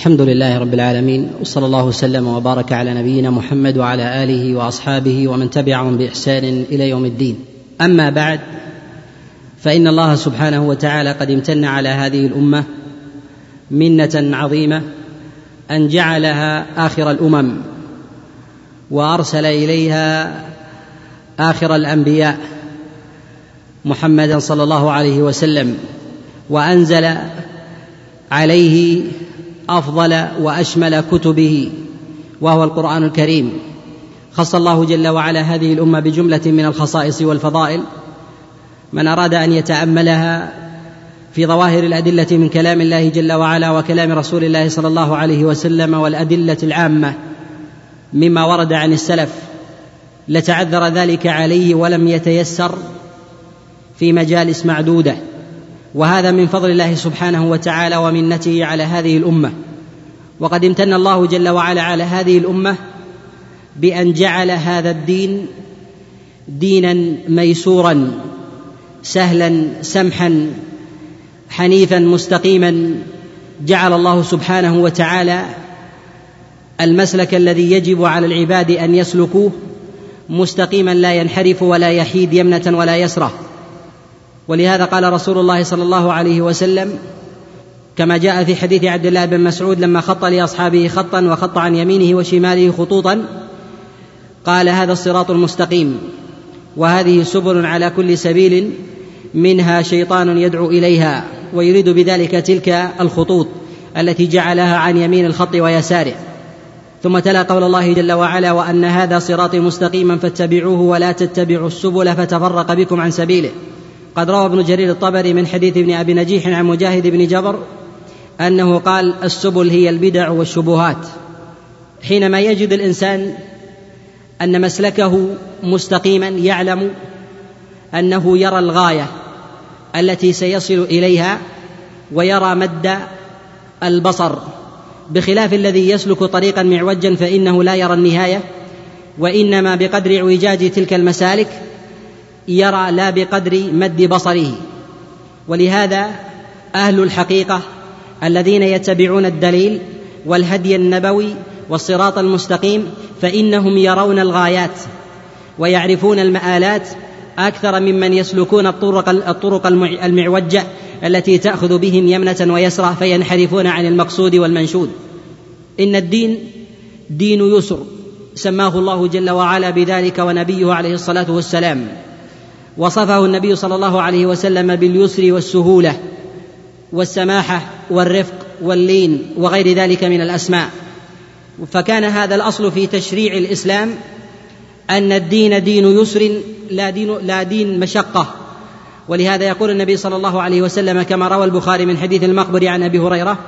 الحمد لله رب العالمين وصلى الله وسلم وبارك على نبينا محمد وعلى آله وأصحابه ومن تبعهم بإحسان إلى يوم الدين. أما بعد فإن الله سبحانه وتعالى قد امتن على هذه الأمة منة عظيمة أن جعلها آخر الأمم وأرسل إليها آخر الأنبياء محمدا صلى الله عليه وسلم وأنزل عليه أفضل وأشمل كتبه وهو القرآن الكريم. خص الله جل وعلا هذه الأمة بجملة من الخصائص والفضائل. من أراد أن يتأملها في ظواهر الأدلة من كلام الله جل وعلا وكلام رسول الله صلى الله عليه وسلم والأدلة العامة مما ورد عن السلف لتعذر ذلك عليه ولم يتيسر في مجالس معدودة. وهذا من فضل الله سبحانه وتعالى ومنته على هذه الأمة. وقد امتن الله جل وعلا على هذه الأمة بأن جعل هذا الدين دينا ميسورا سهلا سمحا حنيفا مستقيما. جعل الله سبحانه وتعالى المسلك الذي يجب على العباد أن يسلكوه مستقيما لا ينحرف ولا يحيد يمنة ولا يسرة. ولهذا قال رسول الله صلى الله عليه وسلم كما جاء في حديث عبد الله بن مسعود لما خط لأصحابه خطا وخط عن يمينه وشماله خطوطا قال هذا الصراط المستقيم وهذه سبل على كل سبيل منها شيطان يدعو إليها ويريد بذلك تلك الخطوط التي جعلها عن يمين الخط ويساره. ثم تلا قول الله جل وعلا وأن هذا صراطي مستقيما فاتبعوه ولا تتبعوا السبل فتفرق بكم عن سبيله. قد روى ابن جرير الطبري من حديث ابن أبي نجيح عن مجاهد بن جبر أنه قال السبل هي البدع والشبهات. حينما يجد الإنسان أن مسلكه مستقيما يعلم أنه يرى الغاية التي سيصل إليها ويرى مد البصر بخلاف الذي يسلك طريقا معوجا فإنه لا يرى النهاية وإنما بقدر إعوجاج تلك المسالك يرى لا بقدر مد بصره. ولهذا أهل الحقيقة الذين يتبعون الدليل والهدي النبوي والصراط المستقيم فإنهم يرون الغايات ويعرفون المآلات أكثر ممن يسلكون الطرق الطرق المعوجة التي تأخذ بهم يمنة ويسرى فينحرفون عن المقصود والمنشود. إن الدين دين يسر سماه الله جل وعلا بذلك ونبيه عليه الصلاة والسلام. وصفه النبي صلى الله عليه وسلم باليسر والسهولة والسماحة والرفق واللين وغير ذلك من الأسماء. فكان هذا الأصل في تشريع الإسلام أن الدين دين يسر لا دين لا دين مشقة. ولهذا يقول النبي صلى الله عليه وسلم كما روى البخاري من حديث المقبر عن أبي هريرة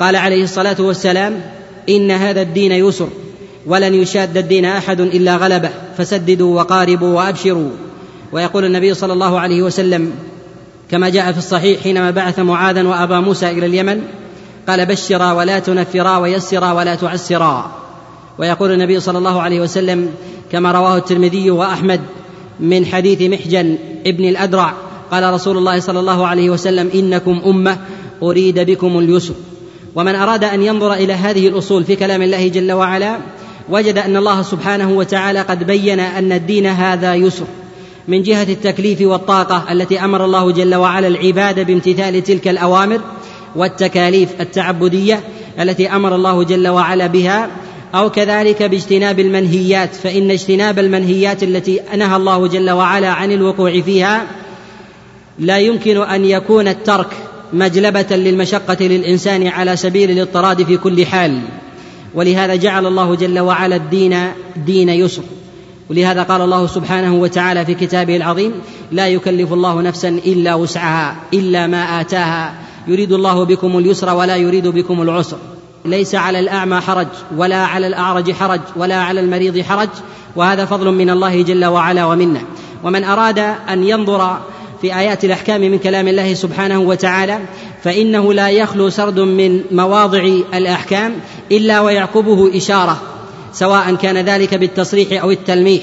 قال عليه الصلاة والسلام إن هذا الدين يسر ولن يشاد الدين أحد إلا غلبه فسددوا وقاربوا وأبشروا. ويقول النبي صلى الله عليه وسلم كما جاء في الصحيح حينما بعث معاذا وأبا موسى إلى اليمن قال بشرا ولا تنفرا ويسرا ولا تعسرا. ويقول النبي صلى الله عليه وسلم كما رواه الترمذي وأحمد من حديث محجن ابن الأدرع قال رسول الله صلى الله عليه وسلم إنكم أمة أريد بكم اليسر. ومن أراد أن ينظر إلى هذه الأصول في كلام الله جل وعلا وجد أن الله سبحانه وتعالى قد بين أن الدين هذا يسر. من جهة التكليف والطاقة التي أمر الله جل وعلا العباد بامتثال تلك الأوامر والتكاليف التعبدية التي أمر الله جل وعلا بها أو كذلك باجتناب المنهيات فإن اجتناب المنهيات التي نهى الله جل وعلا عن الوقوع فيها لا يمكن أن يكون الترك مجلبة للمشقة للإنسان على سبيل الاضطراد في كل حال. ولهذا جعل الله جل وعلا الدين دين يسر. ولهذا قال الله سبحانه وتعالى في كتابه العظيم لا يكلف الله نفسا إلا وسعها إلا ما آتاها. يريد الله بكم اليسر ولا يريد بكم العسر. ليس على الأعمى حرج ولا على الأعرج حرج ولا على المريض حرج. وهذا فضل من الله جل وعلا ومنه. ومن أراد أن ينظر في آيات الأحكام من كلام الله سبحانه وتعالى فإنه لا يخلو سرد من مواضع الأحكام إلا ويعقبه إشارة. سواء كان ذلك بالتصريح أو التلميح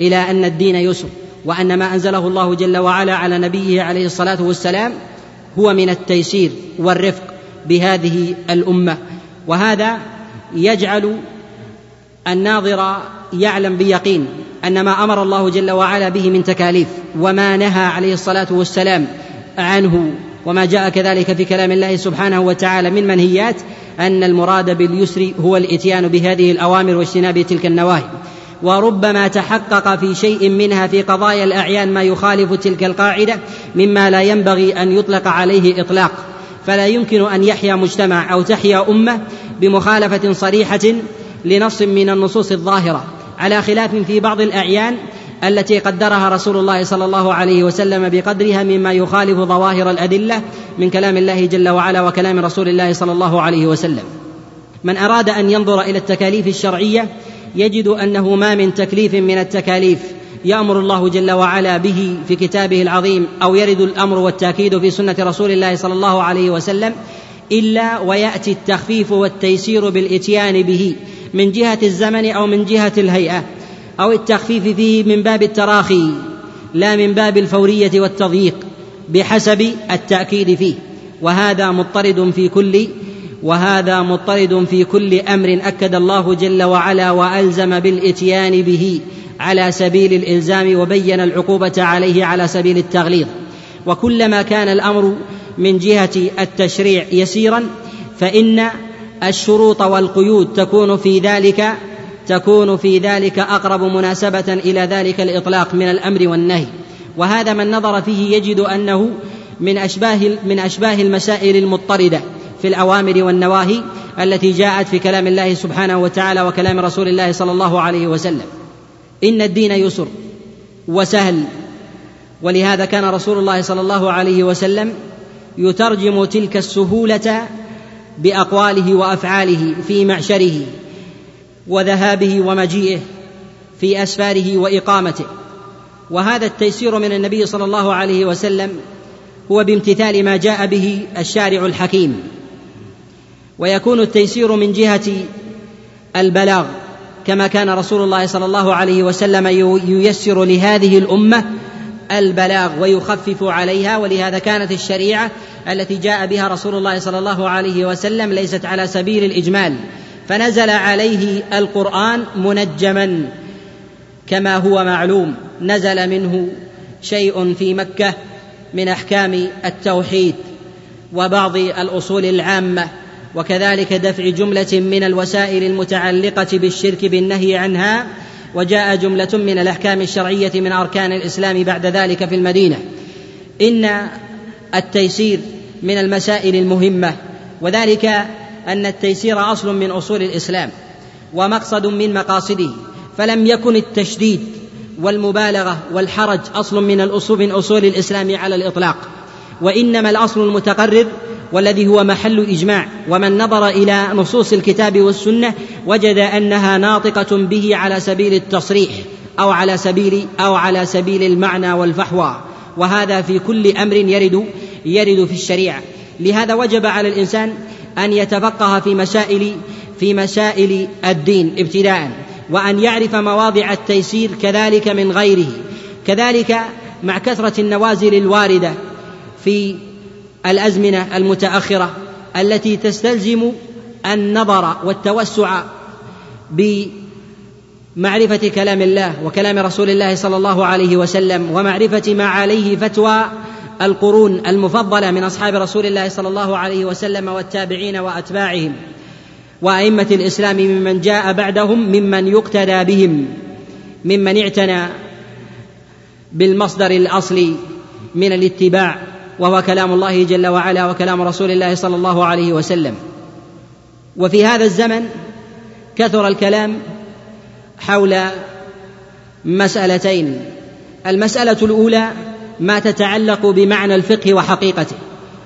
إلى أن الدين يسر وأن ما أنزله الله جل وعلا على نبيه عليه الصلاة والسلام هو من التيسير والرفق بهذه الأمة. وهذا يجعل الناظر يعلم بيقين أن ما أمر الله جل وعلا به من تكاليف وما نهى عليه الصلاة والسلام عنه وما جاء كذلك في كلام الله سبحانه وتعالى من منهيات أن المراد باليسر هو الإتيان بهذه الأوامر واجتناب تلك النواهي. وربما تحقق في شيء منها في قضايا الأعيان ما يخالف تلك القاعدة مما لا ينبغي أن يطلق عليه إطلاق. فلا يمكن أن يحيا مجتمع أو تحيا أمة بمخالفة صريحة لنص من النصوص الظاهرة. على خلاف في بعض الأعيان التي قدرها رسول الله صلى الله عليه وسلم بقدرها مما يخالف ظواهر الأدلة من كلام الله جل وعلا وكلام رسول الله صلى الله عليه وسلم. من أراد أن ينظر إلى التكاليف الشرعية يجد أنه ما من تكليف من التكاليف يأمر الله جل وعلا به في كتابه العظيم أو يرد الأمر والتأكيد في سنة رسول الله صلى الله عليه وسلم إلا ويأتي التخفيف والتيسير بالإتيان به من جهة الزمن أو من جهة الهيئة. أو التخفيف فيه من باب التراخي لا من باب الفورية والتضييق بحسب التأكيد فيه. وهذا مضطرد في كل وهذا مضطرد في كل أمر أكد الله جل وعلا وألزم بالإتيان به على سبيل الإلزام وبين العقوبة عليه على سبيل التغليظ. وكلما كان الأمر من جهة التشريع يسيرا فإن الشروط والقيود تكون في ذلك تكون في ذلك أقرب مناسبة إلى ذلك الإطلاق من الأمر والنهي. وهذا من نظر فيه يجد أنه من أشباه من أشباه المسائل المضطردة في الأوامر والنواهي التي جاءت في كلام الله سبحانه وتعالى وكلام رسول الله صلى الله عليه وسلم. إن الدين يسر وسهل. ولهذا كان رسول الله صلى الله عليه وسلم يترجم تلك السهولة بأقواله وأفعاله في معشره. وذهابه ومجيئه في أسفاره وإقامته. وهذا التيسير من النبي صلى الله عليه وسلم هو بامتثال ما جاء به الشارع الحكيم. ويكون التيسير من جهة البلاغ كما كان رسول الله صلى الله عليه وسلم ييسر لهذه الأمة البلاغ ويخفف عليها ولهذا كانت الشريعة التي جاء بها رسول الله صلى الله عليه وسلم ليست على سبيل الإجمال. فنزل عليه القرآن منجما كما هو معلوم. نزل منه شيء في مكة من أحكام التوحيد وبعض الأصول العامة وكذلك دفع جملة من الوسائل المتعلقة بالشرك بالنهي عنها وجاء جملة من الأحكام الشرعية من أركان الإسلام بعد ذلك في المدينة. إن التيسير من المسائل المهمة وذلك أن التيسير أصل من أصول الإسلام ومقصد من مقاصده فلم يكن التشديد والمبالغة والحرج أصل من الأصول من أصول الإسلام على الإطلاق وإنما الأصل المتقرر والذي هو محل إجماع ومن نظر إلى نصوص الكتاب والسنة وجد أنها ناطقة به على سبيل التصريح أو على سبيل أو على سبيل المعنى والفحوى وهذا في كل أمر يرد يرد في الشريعة. لهذا وجب على الإنسان أن يتفقه في مسائل في مسائل الدين ابتداء وأن يعرف مواضع التيسير كذلك من غيره. كذلك مع كثرة النوازل الواردة في الأزمنة المتأخرة التي تستلزم النظر والتوسع بمعرفة كلام الله وكلام رسول الله صلى الله عليه وسلم ومعرفة ما عليه فتوى القرون المفضلة من أصحاب رسول الله صلى الله عليه وسلم والتابعين وأتباعهم وأئمة الإسلام ممن جاء بعدهم ممن يقتدى بهم ممن اعتنى بالمصدر الاصلي من الاتباع وهو كلام الله جل وعلا وكلام رسول الله صلى الله عليه وسلم. وفي هذا الزمن كثر الكلام حول مسألتين المسألة الأولى ما تتعلق بمعنى الفقه وحقيقته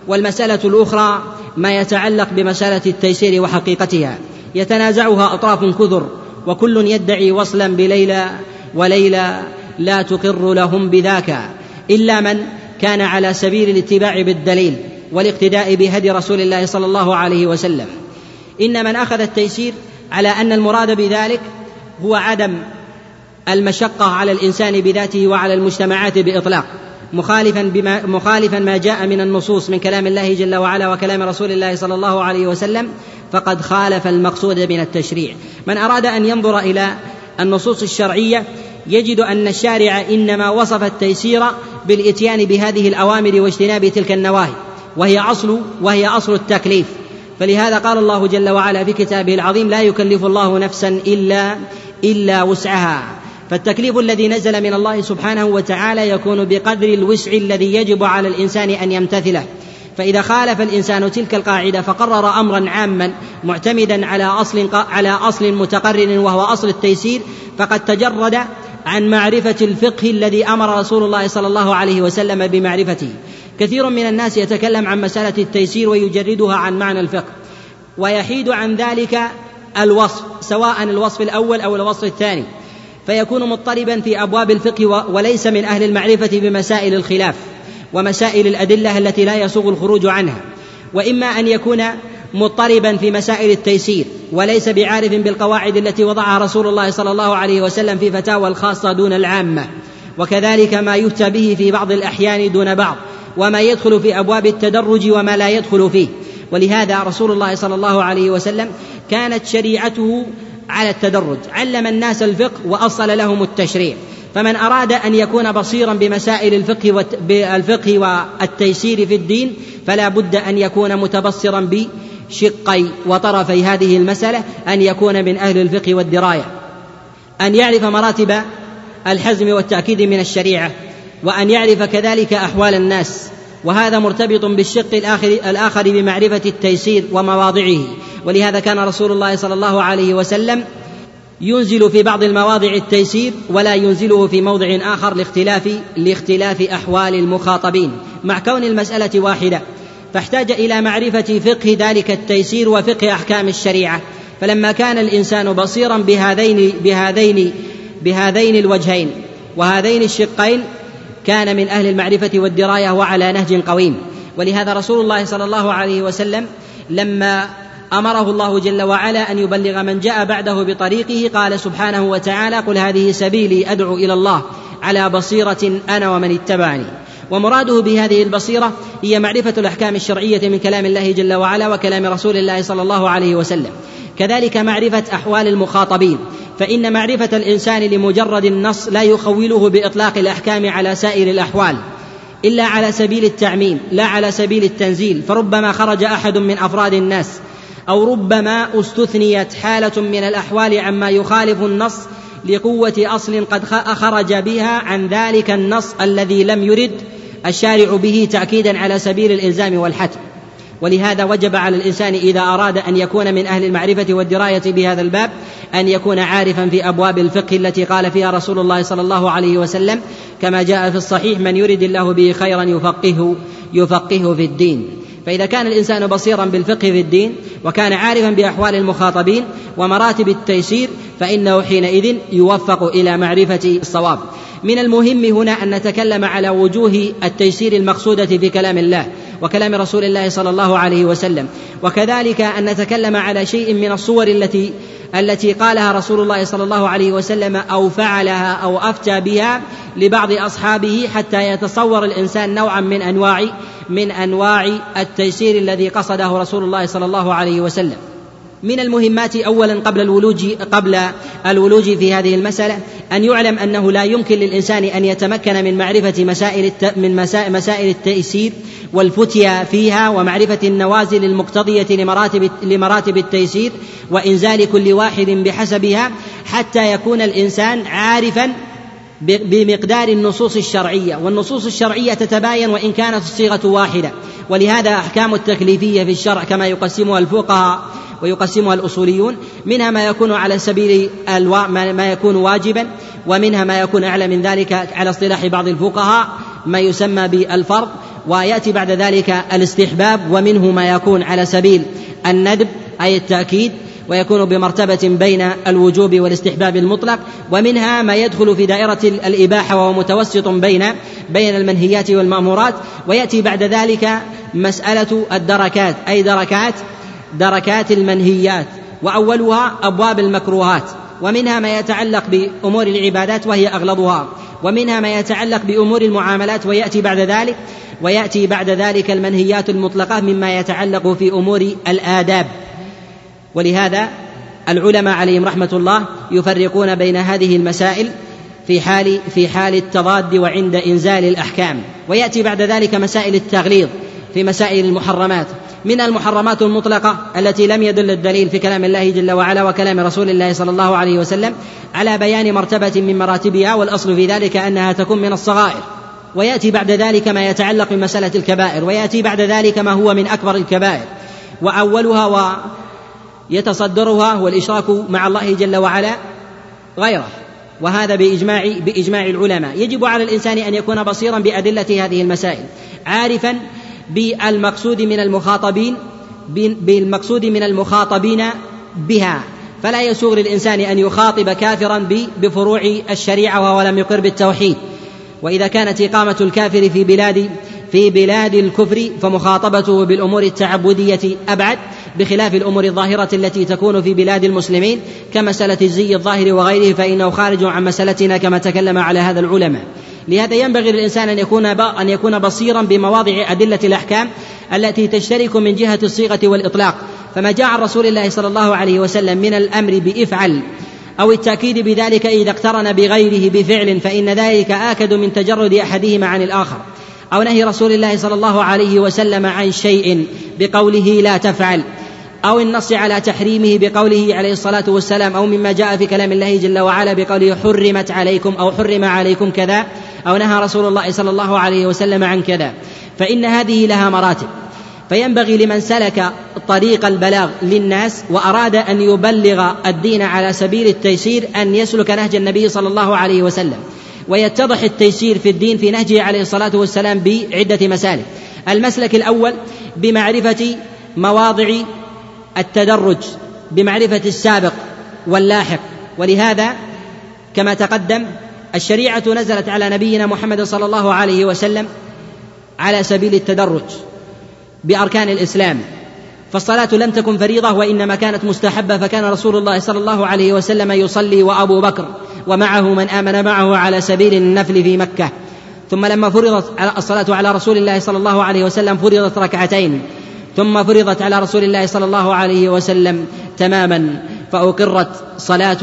والمسألة الأخرى ما يتعلق بمسألة التيسير وحقيقتها. يتنازعها أطراف كثر وكل يدعي وصلا بليلى وليلى لا تقر لهم بذاك إلا من كان على سبيل الاتباع بالدليل والاقتداء بهدي رسول الله صلى الله عليه وسلم. إن من أخذ التيسير على أن المراد بذلك هو عدم المشقة على الإنسان بذاته وعلى المجتمعات بإطلاق. مخالفا بما مخالفا ما جاء من النصوص من كلام الله جل وعلا وكلام رسول الله صلى الله عليه وسلم فقد خالف المقصود من التشريع. من أراد أن ينظر إلى النصوص الشرعية يجد أن الشارع إنما وصف التيسير بالإتيان بهذه الأوامر واجتناب تلك النواهي وهي أصل وهي أصل التكليف. فلهذا قال الله جل وعلا في كتابه العظيم لا يكلف الله نفسا الا إلا وسعها. فالتكليف الذي نزل من الله سبحانه وتعالى يكون بقدر الوسع الذي يجب على الإنسان أن يمتثله. فإذا خالف الإنسان تلك القاعدة فقرر أمرا عاما معتمدا على أصل على أصل متقرر وهو أصل التيسير فقد تجرد عن معرفة الفقه الذي أمر رسول الله صلى الله عليه وسلم بمعرفته. كثير من الناس يتكلم عن مسألة التيسير ويجردها عن معنى الفقه ويحيد عن ذلك الوصف سواء الوصف الأول أو الوصف الثاني. فيكون مضطربا في أبواب الفقه وليس من أهل المعرفة بمسائل الخلاف ومسائل الأدلة التي لا يسوغ الخروج عنها. وإما أن يكون مضطربا في مسائل التيسير وليس بعارف بالقواعد التي وضعها رسول الله صلى الله عليه وسلم في فتاوى الخاصة دون العامة. وكذلك ما يفتى به في بعض الأحيان دون بعض وما يدخل في أبواب التدرج وما لا يدخل فيه. ولهذا رسول الله صلى الله عليه وسلم كانت شريعته على التدرج. علم الناس الفقه وأصل لهم التشريع. فمن أراد أن يكون بصيرا بمسائل الفقه بالفقه والتيسير في الدين فلا بد أن يكون متبصرا بشقي وطرفي هذه المسألة أن يكون من أهل الفقه والدراية. أن يعرف مراتب الحزم والتأكيد من الشريعة وأن يعرف كذلك أحوال الناس. وهذا مرتبط بالشق الآخر, الآخر بمعرفة التيسير ومواضعه. ولهذا كان رسول الله صلى الله عليه وسلم ينزل في بعض المواضع التيسير ولا ينزله في موضع آخر لاختلاف لاختلاف أحوال المخاطبين. مع كون المسألة واحدة فاحتاج إلى معرفة فقه ذلك التيسير وفقه أحكام الشريعة. فلما كان الإنسان بصيرا بهذين بهذين بهذين الوجهين وهذين الشقين كان من أهل المعرفة والدراية وعلى نهج قويم. ولهذا رسول الله صلى الله عليه وسلم لما أمره الله جل وعلا أن يبلغ من جاء بعده بطريقه قال سبحانه وتعالى قل هذه سبيلي أدعو إلى الله على بصيرة أنا ومن اتبعني. ومراده بهذه البصيرة هي معرفة الأحكام الشرعية من كلام الله جل وعلا وكلام رسول الله صلى الله عليه وسلم. كذلك معرفة أحوال المخاطبين. فإن معرفة الإنسان لمجرد النص لا يخوله بإطلاق الأحكام على سائر الأحوال إلا على سبيل التعميم لا على سبيل التنزيل. فربما خرج أحد من أفراد الناس أو ربما استثنيت حالة من الأحوال عما يخالف النص لقوة أصل قد خرج بها عن ذلك النص الذي لم يرد الشارع به تأكيدا على سبيل الإلزام والحتم. ولهذا وجب على الإنسان إذا أراد أن يكون من أهل المعرفة والدراية بهذا الباب أن يكون عارفا في أبواب الفقه التي قال فيها رسول الله صلى الله عليه وسلم كما جاء في الصحيح من يرد الله به خيرا يفقهه يفقهه في الدين. فإذا كان الإنسان بصيرا بالفقه في الدين وكان عارفا بأحوال المخاطبين ومراتب التيسير فإنه حينئذ يوفق إلى معرفة الصواب. من المهم هنا أن نتكلم على وجوه التيسير المقصودة في كلام الله وكلام رسول الله صلى الله عليه وسلم. وكذلك أن نتكلم على شيء من الصور التي التي قالها رسول الله صلى الله عليه وسلم أو فعلها أو أفتى بها لبعض أصحابه حتى يتصور الإنسان نوعا من أنواع من أنواع التيسير الذي قصده رسول الله صلى الله عليه وسلم. من المهمات اولا قبل الولوج قبل الولوج في هذه المسألة أن يعلم أنه لا يمكن للإنسان أن يتمكن من معرفة مسائل من مسائل التيسير والفتيا فيها ومعرفة النوازل المقتضية لمراتب لمراتب التيسير وإنزال كل واحد بحسبها حتى يكون الإنسان عارفا بمقدار النصوص الشرعية والنصوص الشرعية تتباين وإن كانت الصيغة واحدة. ولهذا أحكام التكليفية في الشرع كما يقسمها الفقهاء ويقسمها الأصوليون منها ما يكون على سبيل الوا... ما يكون واجبا ومنها ما يكون أعلى من ذلك على اصطلاح بعض الفقهاء ما يسمى بالفرض ويأتي بعد ذلك الاستحباب ومنه ما يكون على سبيل الندب أي التأكيد. ويكون بمرتبة بين الوجوب والاستحباب المطلق ومنها ما يدخل في دائرة الإباحة وهو متوسط بين بين المنهيات والمأمورات. ويأتي بعد ذلك مسألة الدركات أي دركات دركات المنهيات وأولها أبواب المكروهات ومنها ما يتعلق بأمور العبادات وهي أغلظها ومنها ما يتعلق بأمور المعاملات ويأتي بعد ذلك ويأتي بعد ذلك المنهيات المطلقة مما يتعلق في أمور الآداب. ولهذا العلماء عليهم رحمة الله يفرقون بين هذه المسائل في حال في حال التضاد وعند إنزال الأحكام. ويأتي بعد ذلك مسائل التغليظ في مسائل المحرمات. من المحرمات المطلقة التي لم يدل الدليل في كلام الله جل وعلا وكلام رسول الله صلى الله عليه وسلم على بيان مرتبة من مراتبها والأصل في ذلك أنها تكون من الصغائر. ويأتي بعد ذلك ما يتعلق بمسألة الكبائر. ويأتي بعد ذلك ما هو من أكبر الكبائر. وأولها ويتصدرها هو الإشراك مع الله جل وعلا غيره. وهذا بإجماع بإجماع العلماء. يجب على الإنسان أن يكون بصيرا بأدلة هذه المسائل. عارفا بالمقصود من المخاطبين بالمقصود من المخاطبين بها. فلا يسوغ للإنسان أن يخاطب كافرا بفروع الشريعة وهو لم يقر بالتوحيد. وإذا كانت إقامة الكافر في بلاد في بلاد الكفر فمخاطبته بالأمور التعبدية أبعد. بخلاف الأمور الظاهرة التي تكون في بلاد المسلمين كمسألة الزي الظاهر وغيره فإنه خارج عن مسألتنا كما تكلم على هذا العلماء. لهذا ينبغي للإنسان أن يكون أن يكون بصيرا بمواضع أدلة الأحكام التي تشترك من جهة الصيغة والإطلاق. فما جاء عن رسول الله صلى الله عليه وسلم من الأمر بإفعل أو التأكيد بذلك إذا اقترن بغيره بفعل فإن ذلك آكد من تجرد أحدهما عن الآخر. أو نهي رسول الله صلى الله عليه وسلم عن شيء بقوله لا تفعل. أو النص على تحريمه بقوله عليه الصلاة والسلام أو مما جاء في كلام الله جل وعلا بقوله حرمت عليكم أو حرم عليكم كذا أو نهى رسول الله صلى الله عليه وسلم عن كذا. فإن هذه لها مراتب. فينبغي لمن سلك طريق البلاغ للناس وأراد أن يبلغ الدين على سبيل التيسير أن يسلك نهج النبي صلى الله عليه وسلم. ويتضح التيسير في الدين في نهجه عليه الصلاة والسلام بعدة مسالك. المسلك الأول بمعرفة مواضع التدرج بمعرفة السابق واللاحق. ولهذا كما تقدم الشريعة نزلت على نبينا محمد صلى الله عليه وسلم على سبيل التدرج بأركان الإسلام. فالصلاة لم تكن فريضة وإنما كانت مستحبة فكان رسول الله صلى الله عليه وسلم يصلي وأبو بكر ومعه من آمن معه على سبيل النفل في مكة. ثم لما فرضت الصلاة على رسول الله صلى الله عليه وسلم فرضت ركعتين. ثم فرضت على رسول الله صلى الله عليه وسلم تماما فأقرت صلاة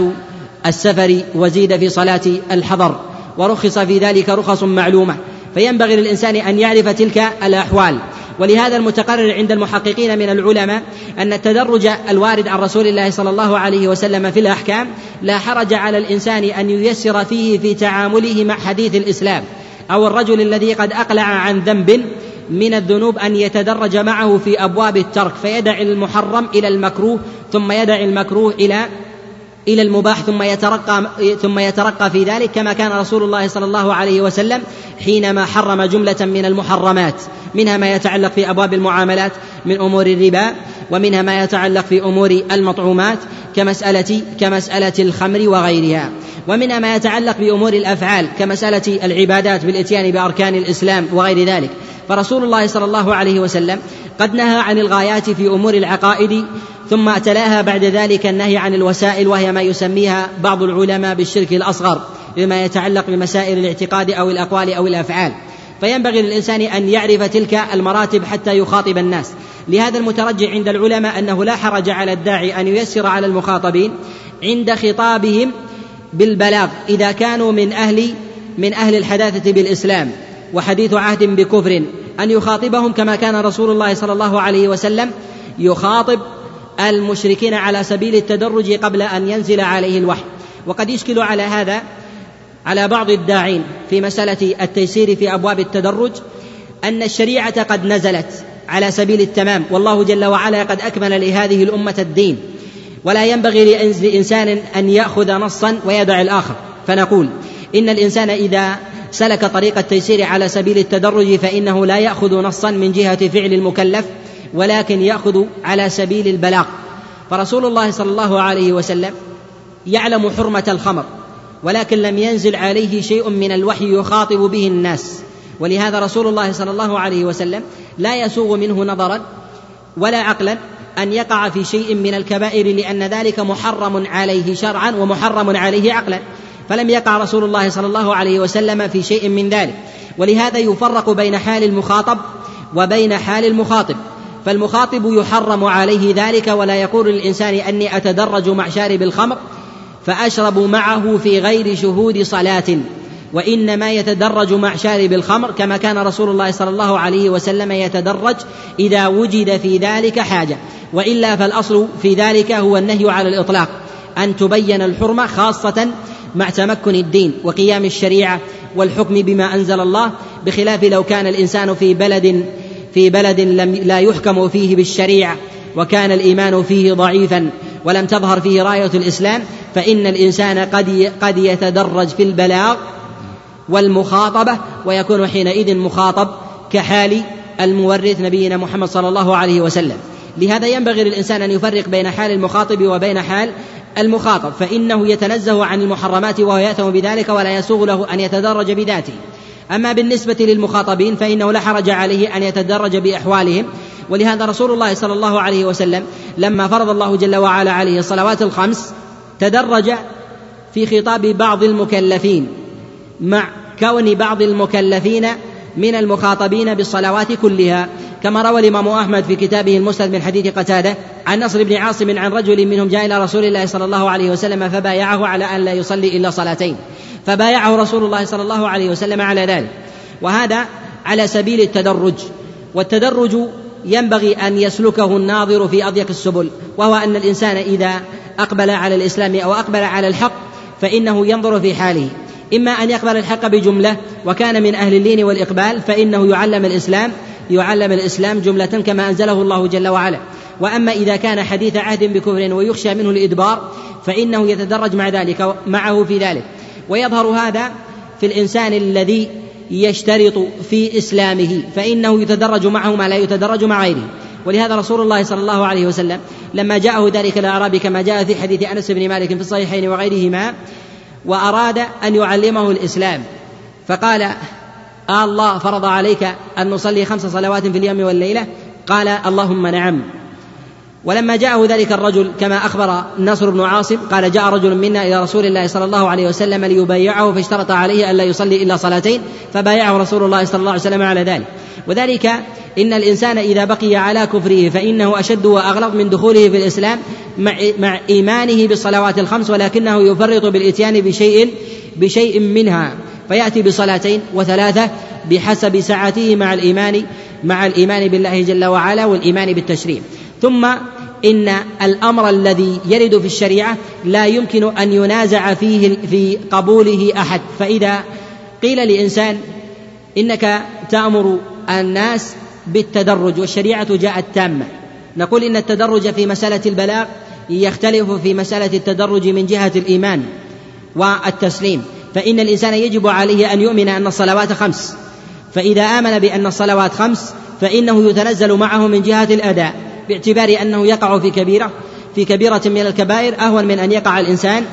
السفر وزيد في صلاة الحضر ورخص في ذلك رخص معلومة فينبغي للإنسان أن يعرف تلك الأحوال. ولهذا المتقرر عند المحققين من العلماء أن التدرج الوارد عن رسول الله صلى الله عليه وسلم في الأحكام لا حرج على الإنسان أن ييسر فيه في تعامله مع حديث الإسلام أو الرجل الذي قد أقلع عن ذنب من الذنوب أن يتدرج معه في أبواب الترك فيدع المحرم إلى المكروه ثم يدع المكروه إلى إلى المباح ثم يترقى ثم يترقى في ذلك كما كان رسول الله صلى الله عليه وسلم حينما حرم جملة من المحرمات منها ما يتعلق في أبواب المعاملات من أمور الربا ومنها ما يتعلق في أمور المطعومات كمسألة كمسألة الخمر وغيرها ومنها ما يتعلق بأمور الأفعال كمسألة العبادات بالإتيان بأركان الإسلام وغير ذلك. فرسول الله صلى الله عليه وسلم قد نهى عن الغايات في أمور العقائد ثم تلاها بعد ذلك النهي عن الوسائل وهي ما يسميها بعض العلماء بالشرك الأصغر بما يتعلق بمسائل الاعتقاد أو الأقوال أو الأفعال. فينبغي للإنسان أن يعرف تلك المراتب حتى يخاطب الناس. لهذا المترجع عند العلماء أنه لا حرج على الداعي أن ييسر على المخاطبين عند خطابهم بالبلاغ إذا كانوا من أهل من أهل الحداثة بالإسلام. وحديث عهد بكفر أن يخاطبهم كما كان رسول الله صلى الله عليه وسلم يخاطب المشركين على سبيل التدرج قبل أن ينزل عليه الوحي. وقد يشكل على هذا على بعض الداعين في مسألة التيسير في أبواب التدرج أن الشريعة قد نزلت على سبيل التمام. والله جل وعلا قد أكمل لهذه الأمة الدين. ولا ينبغي لإنسان أن يأخذ نصا ويدع الآخر. فنقول إن الإنسان إذا سلك طريق التيسير على سبيل التدرج فإنه لا يأخذ نصا من جهة فعل المكلف ولكن يأخذ على سبيل البلاغ. فرسول الله صلى الله عليه وسلم يعلم حرمة الخمر ولكن لم ينزل عليه شيء من الوحي يخاطب به الناس. ولهذا رسول الله صلى الله عليه وسلم لا يسوغ منه نظرا ولا عقلا أن يقع في شيء من الكبائر لأن ذلك محرم عليه شرعا ومحرم عليه عقلا. فلم يقع رسول الله صلى الله عليه وسلم في شيء من ذلك. ولهذا يفرق بين حال المخاطب وبين حال المخاطب. فالمخاطب يحرم عليه ذلك ولا يقول للإنسان أني أتدرج مع شارب الخمر فأشرب معه في غير شهود صلاة. وإنما يتدرج مع شارب الخمر كما كان رسول الله صلى الله عليه وسلم يتدرج إذا وجد في ذلك حاجة. وإلا فالأصل في ذلك هو النهي على الإطلاق أن تبين الحرمة خاصة مع تمكن الدين وقيام الشريعة والحكم بما أنزل الله بخلاف لو كان الإنسان في بلد في بلد لم لا يحكم فيه بالشريعة وكان الإيمان فيه ضعيفا ولم تظهر فيه راية الإسلام فإن الإنسان قد قد يتدرج في البلاغ والمخاطبة ويكون حينئذ مخاطب كحال المورث نبينا محمد صلى الله عليه وسلم. لهذا ينبغي للإنسان أن يفرق بين حال المخاطب وبين حال المخاطب فإنه يتنزه عن المحرمات وهو يأثم بذلك ولا يسوغ له أن يتدرج بذاته. أما بالنسبة للمخاطبين فإنه لا حرج عليه أن يتدرج بأحوالهم. ولهذا رسول الله صلى الله عليه وسلم لما فرض الله جل وعلا عليه الصلوات الخمس تدرج في خطاب بعض المكلفين مع كون بعض المكلفين من المخاطبين بالصلوات كلها كما روى الإمام أحمد في كتابه المسند من حديث قتادة عن نصر بن عاصم عن رجل منهم جاء إلى رسول الله صلى الله عليه وسلم فبايعه على أن لا يصلي إلا صلاتين. فبايعه رسول الله صلى الله عليه وسلم على ذلك. وهذا على سبيل التدرج. والتدرج ينبغي أن يسلكه الناظر في أضيق السبل وهو أن الإنسان إذا أقبل على الإسلام أو أقبل على الحق فإنه ينظر في حاله. إما أن يقبل الحق بجملة وكان من أهل اللين والإقبال فإنه يعلم الإسلام يعلم الإسلام جملة كما أنزله الله جل وعلا. وأما إذا كان حديث عهد بكفر ويخشى منه الإدبار فإنه يتدرج مع ذلك معه في ذلك. ويظهر هذا في الإنسان الذي يشترط في إسلامه فإنه يتدرج معه ما لا يتدرج مع غيره. ولهذا رسول الله صلى الله عليه وسلم لما جاءه ذلك الأعرابي كما جاء في حديث أنس بن مالك في الصحيحين وغيرهما وأراد أن يعلمه الإسلام. فقال آه الله فرض عليك أن نصلي خمس صلوات في اليوم والليلة. قال اللهم نعم. ولما جاءه ذلك الرجل كما أخبر نصر بن عاصم قال جاء رجل منا إلى رسول الله صلى الله عليه وسلم ليبايعه فاشترط عليه ألا يصلي إلا صلاتين فبايعه رسول الله صلى الله عليه وسلم على ذلك. وذلك إن الإنسان إذا بقي على كفره فإنه أشد وأغلظ من دخوله في الإسلام مع, مع إيمانه بالصلوات الخمس ولكنه يفرط بالإتيان بشيء بشيء منها فيأتي بصلاتين وثلاثة بحسب سعته مع الإيمان مع الإيمان بالله جل وعلا والإيمان بالتشريع. ثم إن الأمر الذي يرد في الشريعة لا يمكن أن ينازع فيه في قبوله أحد. فإذا قيل لإنسان إنك تأمر الناس بالتدرج والشريعة جاءت تامة. نقول إن التدرج في مسألة البلاغ يختلف في مسألة التدرج من جهة الإيمان والتسليم. فإن الإنسان يجب عليه أن يؤمن أن الصلوات خمس. فإذا آمن بأن الصلوات خمس فإنه يتنزل معه من جهة الأداء. باعتبار أنه يقع في كبيرة في كبيرة من الكبائر أهون من أن يقع الإنسان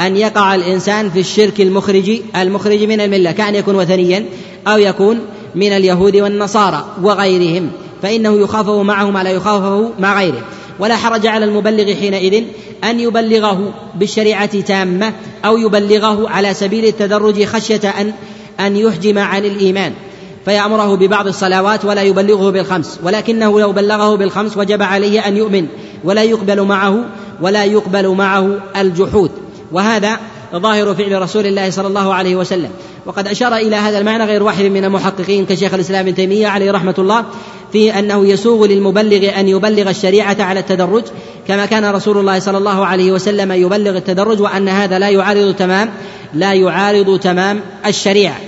أن يقع الإنسان في الشرك المخرج المخرج من الملة كأن يكون وثنيا أو يكون من اليهود والنصارى وغيرهم فإنه يخافه معه ما لا يخافه مع غيره. ولا حرج على المبلغ حينئذ أن يبلغه بالشريعة تامة أو يبلغه على سبيل التدرج خشية أن أن يحجم عن الإيمان. فيأمره ببعض الصلوات ولا يبلغه بالخمس ولكنه لو بلغه بالخمس وجب عليه أن يؤمن ولا يقبل معه ولا يقبل معه الجحود. وهذا ظاهر فعل رسول الله صلى الله عليه وسلم. وقد أشار إلى هذا المعنى غير واحد من المحققين كشيخ الإسلام ابن تيمية عليه رحمة الله في أنه يسوغ للمبلغ أن يبلغ الشريعة على التدرج كما كان رسول الله صلى الله عليه وسلم يبلغ التدرج وأن هذا لا يعارض تمام لا يعارض تمام الشريعة.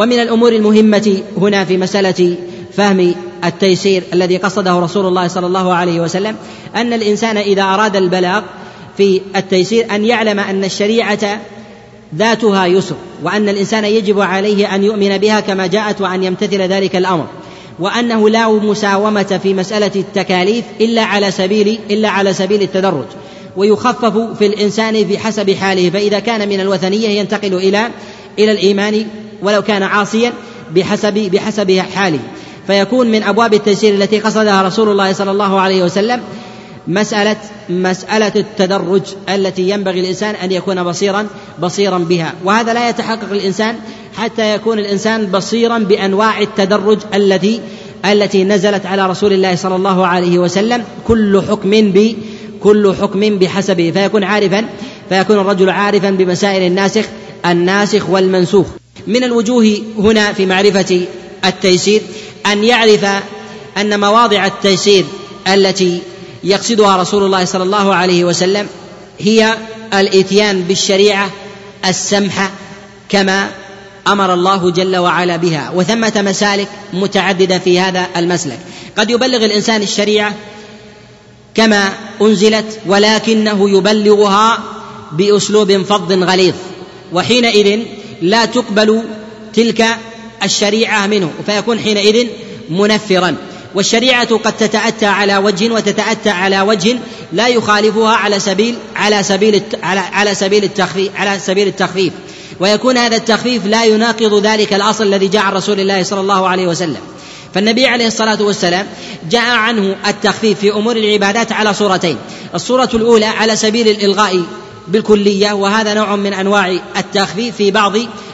ومن الأمور المهمة هنا في مسألة فهم التيسير الذي قصده رسول الله صلى الله عليه وسلم أن الإنسان إذا أراد البلاغ في التيسير أن يعلم أن الشريعة ذاتها يسر وأن الإنسان يجب عليه أن يؤمن بها كما جاءت وأن يمتثل ذلك الأمر وأنه لا مساومة في مسألة التكاليف إلا على سبيل إلا على سبيل التدرج ويخفف في الإنسان بحسب حاله فإذا كان من الوثنية ينتقل إلى إلى الإيمان ولو كان عاصيا بحسب بحسب حاله. فيكون من أبواب التيسير التي قصدها رسول الله صلى الله عليه وسلم مسألة مسألة التدرج التي ينبغي الإنسان أن يكون بصيرا بصيرا بها. وهذا لا يتحقق الإنسان حتى يكون الإنسان بصيرا بأنواع التدرج التي التي نزلت على رسول الله صلى الله عليه وسلم كل حكم ب كل حكم بحسبه. فيكون عارفا فيكون الرجل عارفا بمسائل الناسخ الناسخ والمنسوخ. من الوجوه هنا في معرفة التيسير أن يعرف أن مواضع التيسير التي يقصدها رسول الله صلى الله عليه وسلم هي الإتيان بالشريعة السمحه كما أمر الله جل وعلا بها وثمة مسالك متعددة في هذا المسلك. قد يبلغ الإنسان الشريعة كما أنزلت ولكنه يبلغها بأسلوب فظ غليظ وحينئذ لا تقبل تلك الشريعة منه فيكون حينئذ منفرا. والشريعة قد تتأتى على وجه وتتأتى على وجه لا يخالفها على سبيل على سبيل على سبيل التخفيف على سبيل التخفيف. ويكون هذا التخفيف لا يناقض ذلك الأصل الذي جاء عن رسول الله صلى الله عليه وسلم. فالنبي عليه الصلاة والسلام جاء عنه التخفيف في أمور العبادات على صورتين. الصورة الأولى على سبيل الإلغاء بالكلية وهذا نوع من أنواع التخفيف في بعض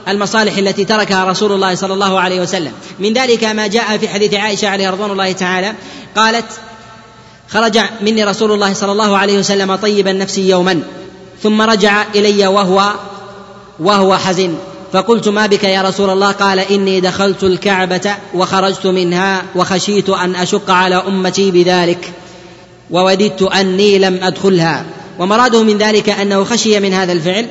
المصالح التي تركها رسول الله صلى الله عليه وسلم. من ذلك ما جاء في حديث عائشة عليه رضوان الله تعالى قالت خرج مني رسول الله صلى الله عليه وسلم طيب النفس يوما ثم رجع إلي وهو وهو حزن. فقلت ما بك يا رسول الله؟ قال إني دخلت الكعبة وخرجت منها وخشيت أن أشق على أمتي بذلك ووددت أني لم أدخلها. ومراده من ذلك أنه خشي من هذا الفعل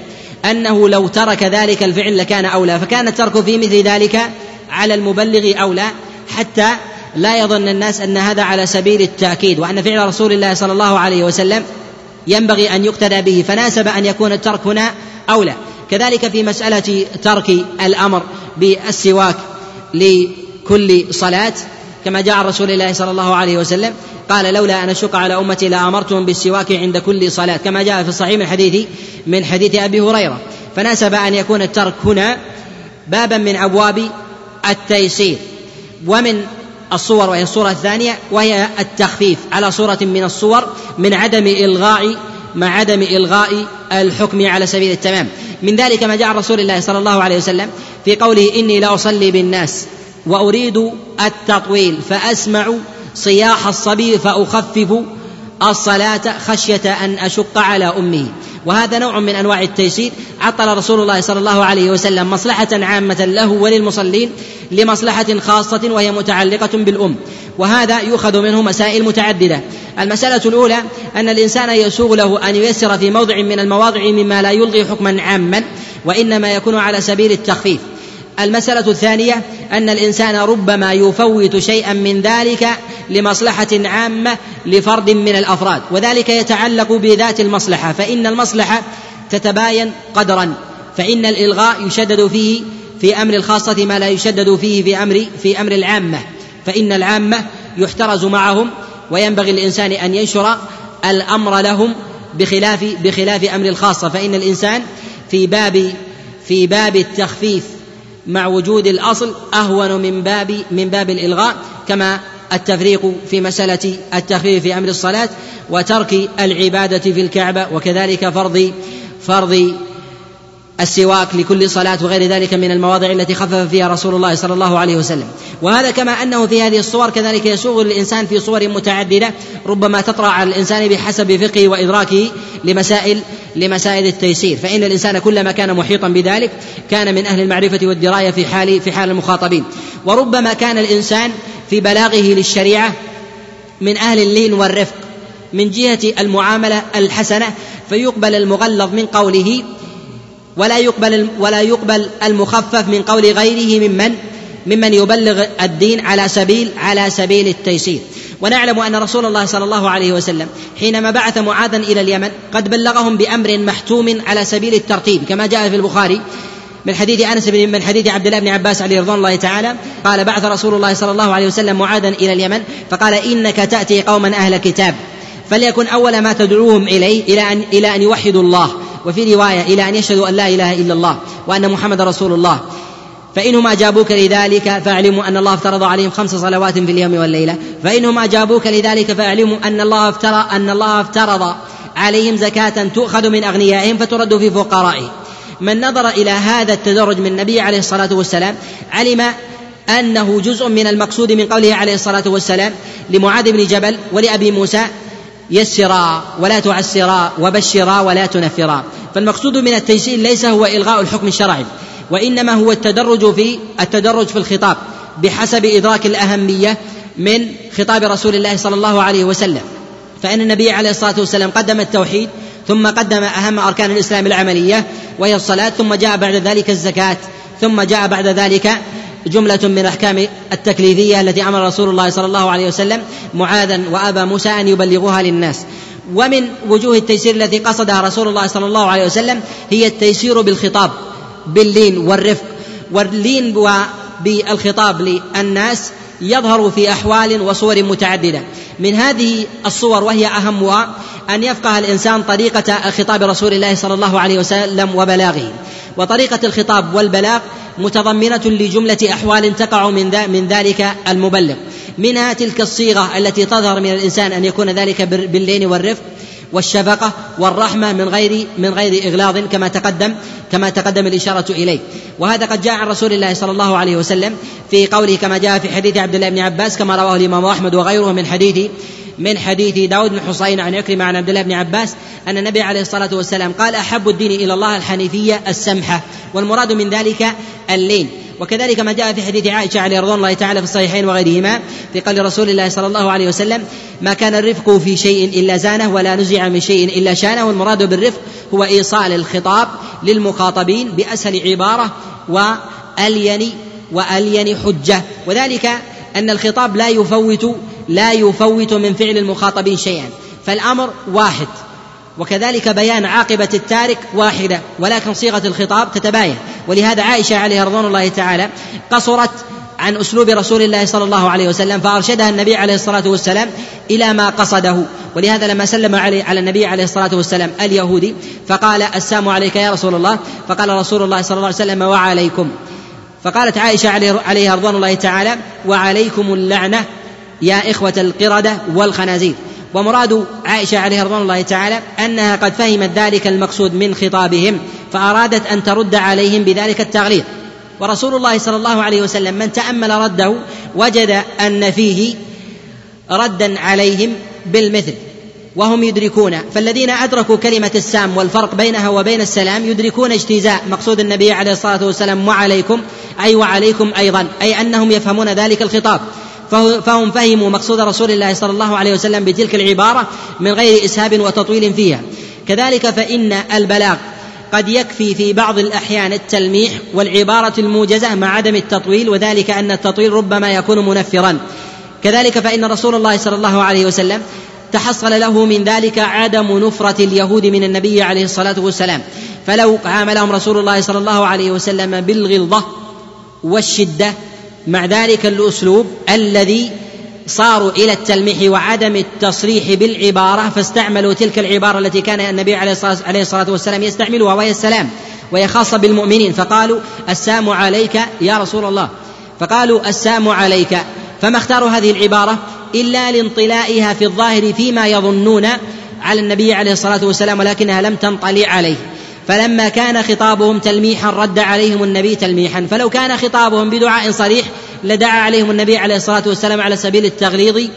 أنه لو ترك ذلك الفعل لكان أولى فكان الترك في مثل ذلك على المبلغ أولى حتى لا يظن الناس أن هذا على سبيل التأكيد وأن فعل رسول الله صلى الله عليه وسلم ينبغي أن يقتدى به فناسب أن يكون الترك هنا أولى. كذلك في مسألة ترك الأمر بالسواك لكل صلاة كما جاء عن رسول الله صلى الله عليه وسلم قال لولا أن أشق على أمتي لأمرتهم بالسواك عند كل صلاة. كما جاء في الصحيح من حديث من حديث أبي هريرة. فناسب أن يكون الترك هنا بابا من أبواب التيسير ومن الصور وهي الصورة الثانية وهي التخفيف على صورة من الصور من عدم إلغاء مع عدم إلغاء الحكم على سبيل التمام. من ذلك ما جاء رسول الله صلى الله عليه وسلم في قوله إني لأصلي بالناس. وأريد التطويل فأسمع صياح الصبي فأخفف الصلاة خشية أن أشق على أمه وهذا نوع من أنواع التيسير عطل رسول الله صلى الله عليه وسلم مصلحة عامة له وللمصلين لمصلحة خاصة وهي متعلقة بالأم. وهذا يؤخذ منه مسائل متعددة. المسألة الأولى أن الإنسان يسوغ له أن ييسر في موضع من المواضع مما لا يلغي حكما عاما وإنما يكون على سبيل التخفيف. المسألة الثانية أن الإنسان ربما يفوت شيئا من ذلك لمصلحة عامة لفرد من الأفراد وذلك يتعلق بذات المصلحة فإن المصلحة تتباين قدرا فإن الإلغاء يشدد فيه في أمر الخاصة ما لا يشدد فيه في أمر في أمر العامة فإن العامة يحترز معهم وينبغي الإنسان أن ينشر الأمر لهم بخلاف بخلاف أمر الخاصة فإن الإنسان في باب في باب التخفيف مع وجود الأصل أهون من باب من باب الإلغاء كما التفريق في مسألة التخفيف في أمر الصلاة وترك العبادة في الكعبة وكذلك فرض فرض السواك لكل صلاة وغير ذلك من المواضع التي خفف فيها رسول الله صلى الله عليه وسلم. وهذا كما أنه في هذه الصور كذلك يسوغ للإنسان في صور متعددة ربما تطرأ على الإنسان بحسب فقهه وإدراكه لمسائل لمسائل التيسير. فإن الإنسان كلما كان محيطا بذلك كان من أهل المعرفة والدراية في حال في حال المخاطبين. وربما كان الإنسان في بلاغه للشريعة من أهل اللين والرفق من جهة المعاملة الحسنة فيقبل المغلظ من قوله ولا يقبل ولا يقبل المخفف من قول غيره ممن؟ ممن يبلغ الدين على سبيل على سبيل التيسير. ونعلم أن رسول الله صلى الله عليه وسلم حينما بعث معاذا إلى اليمن قد بلغهم بأمر محتوم على سبيل الترتيب كما جاء في البخاري من حديث أنس بن من حديث عبد الله بن عباس عليه رضوان الله تعالى قال بعث رسول الله صلى الله عليه وسلم معاذا إلى اليمن فقال إنك تأتي قوما أهل كتاب فليكن أول ما تدعوهم إليه إلى ان إلى أن يوحدوا الله. وفي رواية إلى أن يشهدوا أن لا إله إلا الله وأن محمد رسول الله. فإنهم أجابوك لذلك فاعلموا أن الله افترض عليهم خمس صلوات في اليوم والليلة. فإنهم أجابوك لذلك فاعلموا أن الله افترى أن الله افترض عليهم زكاة تؤخذ من أغنيائهم فترد في فقرائهم من نظر إلى هذا التدرج من النبي عليه الصلاة والسلام علم أنه جزء من المقصود من قوله عليه الصلاة والسلام لمعاذ بن جبل ولأبي موسى يسرا ولا تعسرا وبشرا ولا تنفرا فالمقصود من التيسير ليس هو إلغاء الحكم الشرعي وإنما هو التدرج في التدرج في الخطاب بحسب إدراك الأهمية من خطاب رسول الله صلى الله عليه وسلم. فإن النبي عليه الصلاة والسلام قدم التوحيد ثم قدم أهم أركان الإسلام العملية وهي الصلاة ثم جاء بعد ذلك الزكاة ثم جاء بعد ذلك جملة من الأحكام التكليفية التي أمر رسول الله صلى الله عليه وسلم معاذا وأبا موسى أن يبلغوها للناس. ومن وجوه التيسير التي قصدها رسول الله صلى الله عليه وسلم هي التيسير بالخطاب باللين والرفق. واللين بالخطاب للناس يظهر في أحوال وصور متعددة. من هذه الصور وهي اهمها أن يفقه الإنسان طريقة خطاب رسول الله صلى الله عليه وسلم وبلاغه. وطريقة الخطاب والبلاغ متضمنة لجملة أحوال تقع من من ذلك المبلغ. منها تلك الصيغة التي تظهر من الإنسان أن يكون ذلك باللين والرفق والشفقة والرحمة من غير من غير إغلاظ كما تقدم كما تقدم الإشارة إليه. وهذا قد جاء عن رسول الله صلى الله عليه وسلم في قوله كما جاء في حديث عبد الله بن عباس كما رواه الإمام أحمد وغيره من حديث من حديث داود بن حصين عن عكرمة عن عبد الله بن عباس أن النبي عليه الصلاة والسلام قال أحب الدين إلى الله الحنيفية السمحة والمراد من ذلك اللين. وكذلك ما جاء في حديث عائشة عليه رضوان الله تعالى في الصحيحين وغيرهما في قول رسول الله صلى الله عليه وسلم ما كان الرفق في شيء إلا زانه ولا نزع من شيء إلا شانه. والمراد بالرفق هو إيصال الخطاب للمخاطبين بأسهل عبارة وألين وألين حجة. وذلك أن الخطاب لا يفوت لا يفوت من فعل المخاطبين شيئا. فالأمر واحد. وكذلك بيان عاقبة التارك واحدة ولكن صيغة الخطاب تتباين. ولهذا عائشة عليها رضوان الله تعالى قصرت عن أسلوب رسول الله صلى الله عليه وسلم فأرشدها النبي عليه الصلاة والسلام إلى ما قصده. ولهذا لما سلم علي على النبي عليه الصلاة والسلام اليهودي فقال السلام عليك يا رسول الله. فقال رسول الله صلى الله عليه وسلم وعليكم. فقالت عائشة عليها رضوان الله تعالى وعليكم اللعنة. يا إخوة القردة والخنازير. ومراد عائشة عليها رضوان الله تعالى أنها قد فهمت ذلك المقصود من خطابهم فأرادت أن ترد عليهم بذلك التغليظ. ورسول الله صلى الله عليه وسلم من تأمل رده وجد أن فيه ردا عليهم بالمثل. وهم يدركون فالذين أدركوا كلمة السام والفرق بينها وبين السلام يدركون اجتزاء مقصود النبي عليه الصلاة والسلام وعليكم أي وعليكم أيضا أي أنهم يفهمون ذلك الخطاب. فهم فهموا مقصود رسول الله صلى الله عليه وسلم بتلك العبارة من غير إسهاب وتطويل فيها. كذلك فإن البلاغ قد يكفي في بعض الأحيان التلميح والعبارة الموجزة مع عدم التطويل وذلك أن التطويل ربما يكون منفرا. كذلك فإن رسول الله صلى الله عليه وسلم تحصل له من ذلك عدم نفرة اليهود من النبي عليه الصلاة والسلام. فلو عاملهم رسول الله صلى الله عليه وسلم بالغلظة والشدة مع ذلك الأسلوب الذي صاروا إلى التلميح وعدم التصريح بالعبارة فاستعملوا تلك العبارة التي كان النبي عليه الصلاة والسلام يستعملها وهي السلام وهي خاصة بالمؤمنين فقالوا السام عليك يا رسول الله. فقالوا السام عليك. فما اختاروا هذه العبارة؟ إلا لانطلائها في الظاهر فيما يظنون على النبي عليه الصلاة والسلام ولكنها لم تنطلي عليه. فلما كان خطابهم تلميحا رد عليهم النبي تلميحا. فلو كان خطابهم بدعاء صريح لدعا عليهم النبي عليه الصلاة والسلام على سبيل التغليظ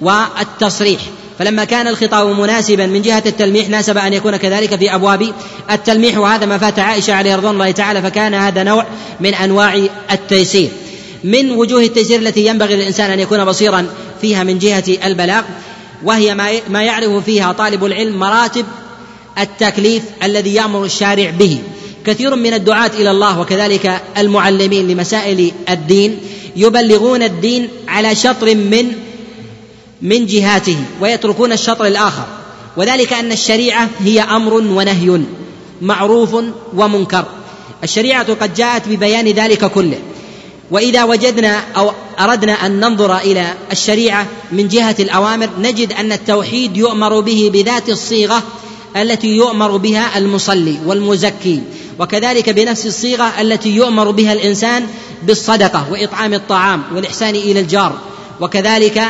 والتصريح. فلما كان الخطاب مناسبا من جهة التلميح ناسب أن يكون كذلك في أبواب التلميح وهذا ما فات عائشة عليه رضوان الله تعالى فكان هذا نوع من أنواع التيسير. من وجوه التيسير التي ينبغي للإنسان أن يكون بصيرا فيها من جهة البلاغ وهي ما يعرف فيها طالب العلم مراتب التكليف الذي يأمر الشارع به. كثير من الدعاة إلى الله وكذلك المعلمين لمسائل الدين يبلغون الدين على شطر من من جهاته ويتركون الشطر الآخر. وذلك أن الشريعة هي أمر ونهي معروف ومنكر. الشريعة قد جاءت ببيان ذلك كله. وإذا وجدنا أو أردنا أن ننظر إلى الشريعة من جهة الأوامر نجد أن التوحيد يؤمر به بذات الصيغة التي يؤمر بها المصلي والمزكي وكذلك بنفس الصيغة التي يؤمر بها الإنسان بالصدقة وإطعام الطعام والإحسان إلى الجار وكذلك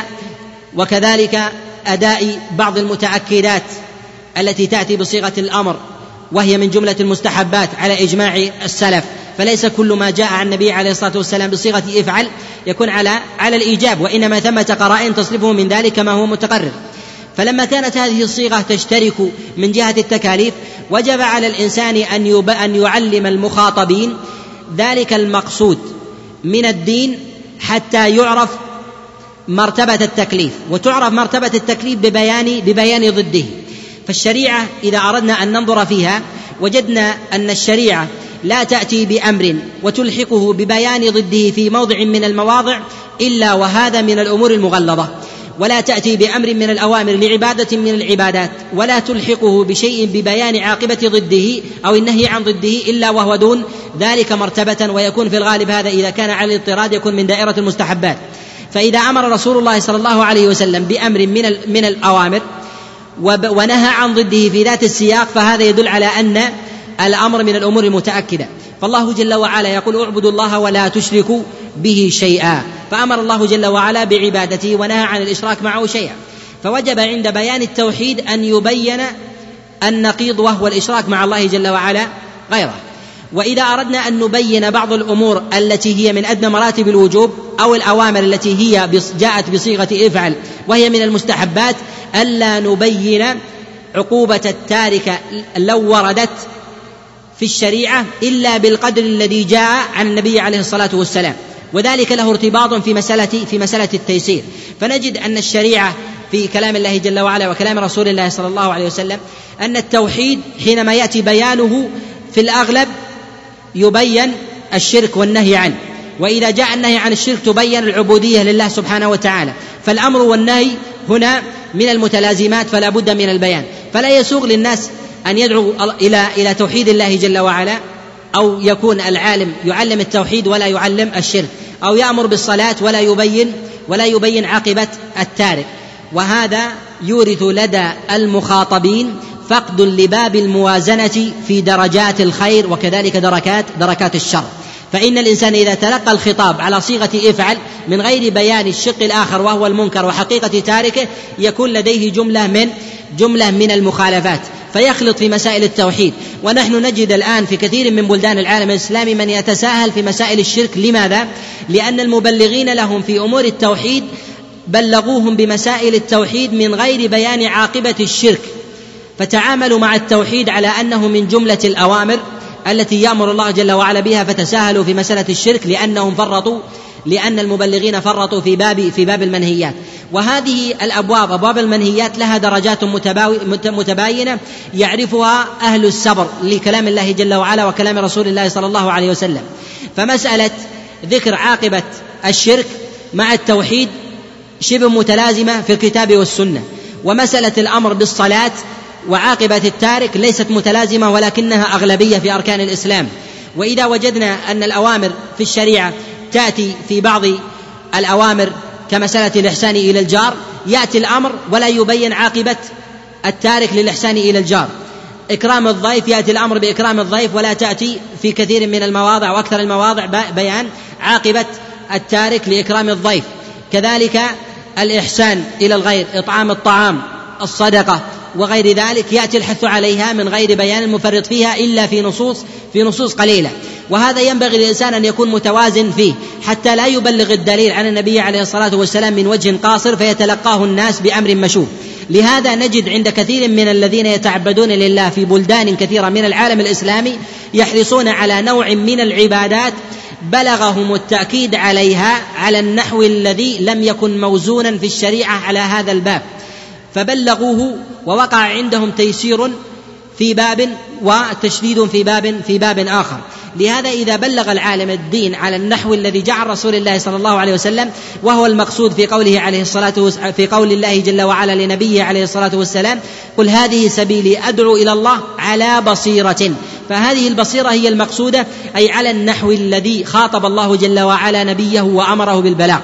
وكذلك أداء بعض المتأكدات التي تأتي بصيغة الأمر وهي من جملة المستحبات على إجماع السلف. فليس كل ما جاء عن النبي عليه الصلاة والسلام بصيغة إفعل يكون على على الإيجاب وإنما ثمة قرائن تصرفه من ذلك كما هو متقرر. فلما كانت هذه الصيغة تشترك من جهة التكاليف وجب على الإنسان أن أن يعلم المخاطبين ذلك المقصود من الدين حتى يعرف مرتبة التكليف وتعرف مرتبة التكليف ببيان ببيان ضده. فالشريعة إذا أردنا أن ننظر فيها وجدنا أن الشريعة لا تأتي بأمر وتلحقه ببيان ضده في موضع من المواضع إلا وهذا من الأمور المغلظة. ولا تأتي بأمر من الأوامر لعبادة من العبادات ولا تلحقه بشيء ببيان عاقبة ضده أو النهي عن ضده إلا وهو دون ذلك مرتبة ويكون في الغالب هذا إذا كان على الاضطراد يكون من دائرة المستحبات. فإذا أمر رسول الله صلى الله عليه وسلم بأمر من من الأوامر ونهى عن ضده في ذات السياق فهذا يدل على أن الأمر من الأمور المتأكدة. فالله جل وعلا يقول اعبدوا الله ولا تشركوا به شيئا. فأمر الله جل وعلا بعبادته ونهى عن الإشراك معه شيئا. فوجب عند بيان التوحيد أن يبين النقيض وهو الإشراك مع الله جل وعلا غيره. وإذا أردنا أن نبين بعض الأمور التي هي من أدنى مراتب الوجوب أو الأوامر التي هي جاءت بصيغة افعل وهي من المستحبات ألا نبين عقوبة التارك لو وردت في الشريعة إلا بالقدر الذي جاء عن النبي عليه الصلاة والسلام. وذلك له ارتباط في مساله في مسألة التيسير. فنجد أن الشريعة في كلام الله جل وعلا وكلام رسول الله صلى الله عليه وسلم أن التوحيد حينما يأتي بيانه في الأغلب يبين الشرك والنهي عنه. وإذا جاء النهي عن الشرك تبين العبودية لله سبحانه وتعالى. فالأمر والنهي هنا من المتلازمات فلا بد من البيان. فلا يسوغ للناس أن يدعو إلى إلى توحيد الله جل وعلا أو يكون العالم يعلم التوحيد ولا يعلم الشرك أو يأمر بالصلاة ولا يبين ولا يبين عاقبة التارك. وهذا يورث لدى المخاطبين فقد لباب الموازنة في درجات الخير وكذلك دركات دركات الشر. فإن الإنسان إذا تلقى الخطاب على صيغة افعل من غير بيان الشق الآخر وهو المنكر وحقيقة تاركه يكون لديه جملة من جملة من المخالفات. فيخلط في مسائل التوحيد. ونحن نجد الآن في كثير من بلدان العالم الإسلامي من يتساهل في مسائل الشرك. لماذا؟ لأن المبلغين لهم في أمور التوحيد بلغوهم بمسائل التوحيد من غير بيان عاقبة الشرك. فتعاملوا مع التوحيد على أنه من جملة الأوامر التي يأمر الله جل وعلا بها فتساهلوا في مسألة الشرك لأنهم فرطوا لأن المبلغين فرطوا في باب في باب المنهيات. وهذه الأبواب أبواب المنهيات لها درجات متباينة يعرفها أهل السبر لكلام الله جل وعلا وكلام رسول الله صلى الله عليه وسلم. فمسألة ذكر عاقبة الشرك مع التوحيد شبه متلازمة في الكتاب والسنة. ومسألة الأمر بالصلاة وعاقبة التارك ليست متلازمة ولكنها أغلبية في أركان الإسلام. وإذا وجدنا أن الأوامر في الشريعة تأتي في بعض الأوامر كمسألة الإحسان إلى الجار يأتي الأمر ولا يبين عاقبة التارك للإحسان إلى الجار. إكرام الضيف يأتي الأمر بإكرام الضيف ولا تأتي في كثير من المواضع وأكثر المواضع بيان عاقبة التارك لإكرام الضيف. كذلك الإحسان إلى الغير إطعام الطعام الصدقة وغير ذلك يأتي الحث عليها من غير بيان المفرط فيها إلا في نصوص في نصوص قليلة. وهذا ينبغي للإنسان أن يكون متوازن فيه حتى لا يبلغ الدليل عن النبي عليه الصلاة والسلام من وجه قاصر فيتلقاه الناس بأمر مشوب لهذا نجد عند كثير من الذين يتعبدون لله في بلدان كثيرة من العالم الإسلامي يحرصون على نوع من العبادات بلغهم التأكيد عليها على النحو الذي لم يكن موزونا في الشريعة على هذا الباب. فبلغوه ووقع عندهم تيسير في باب وتشديد في باب في باب آخر. لهذا إذا بلغ العالم الدين على النحو الذي جعل رسول الله صلى الله عليه وسلم وهو المقصود في قوله عليه والسلام في قول الله جل وعلا لنبيه عليه الصلاة والسلام قل هذه سبيلي أدعو إلى الله على بصيرة. فهذه البصيرة هي المقصودة أي على النحو الذي خاطب الله جل وعلا نبيه وأمره بالبلاغ.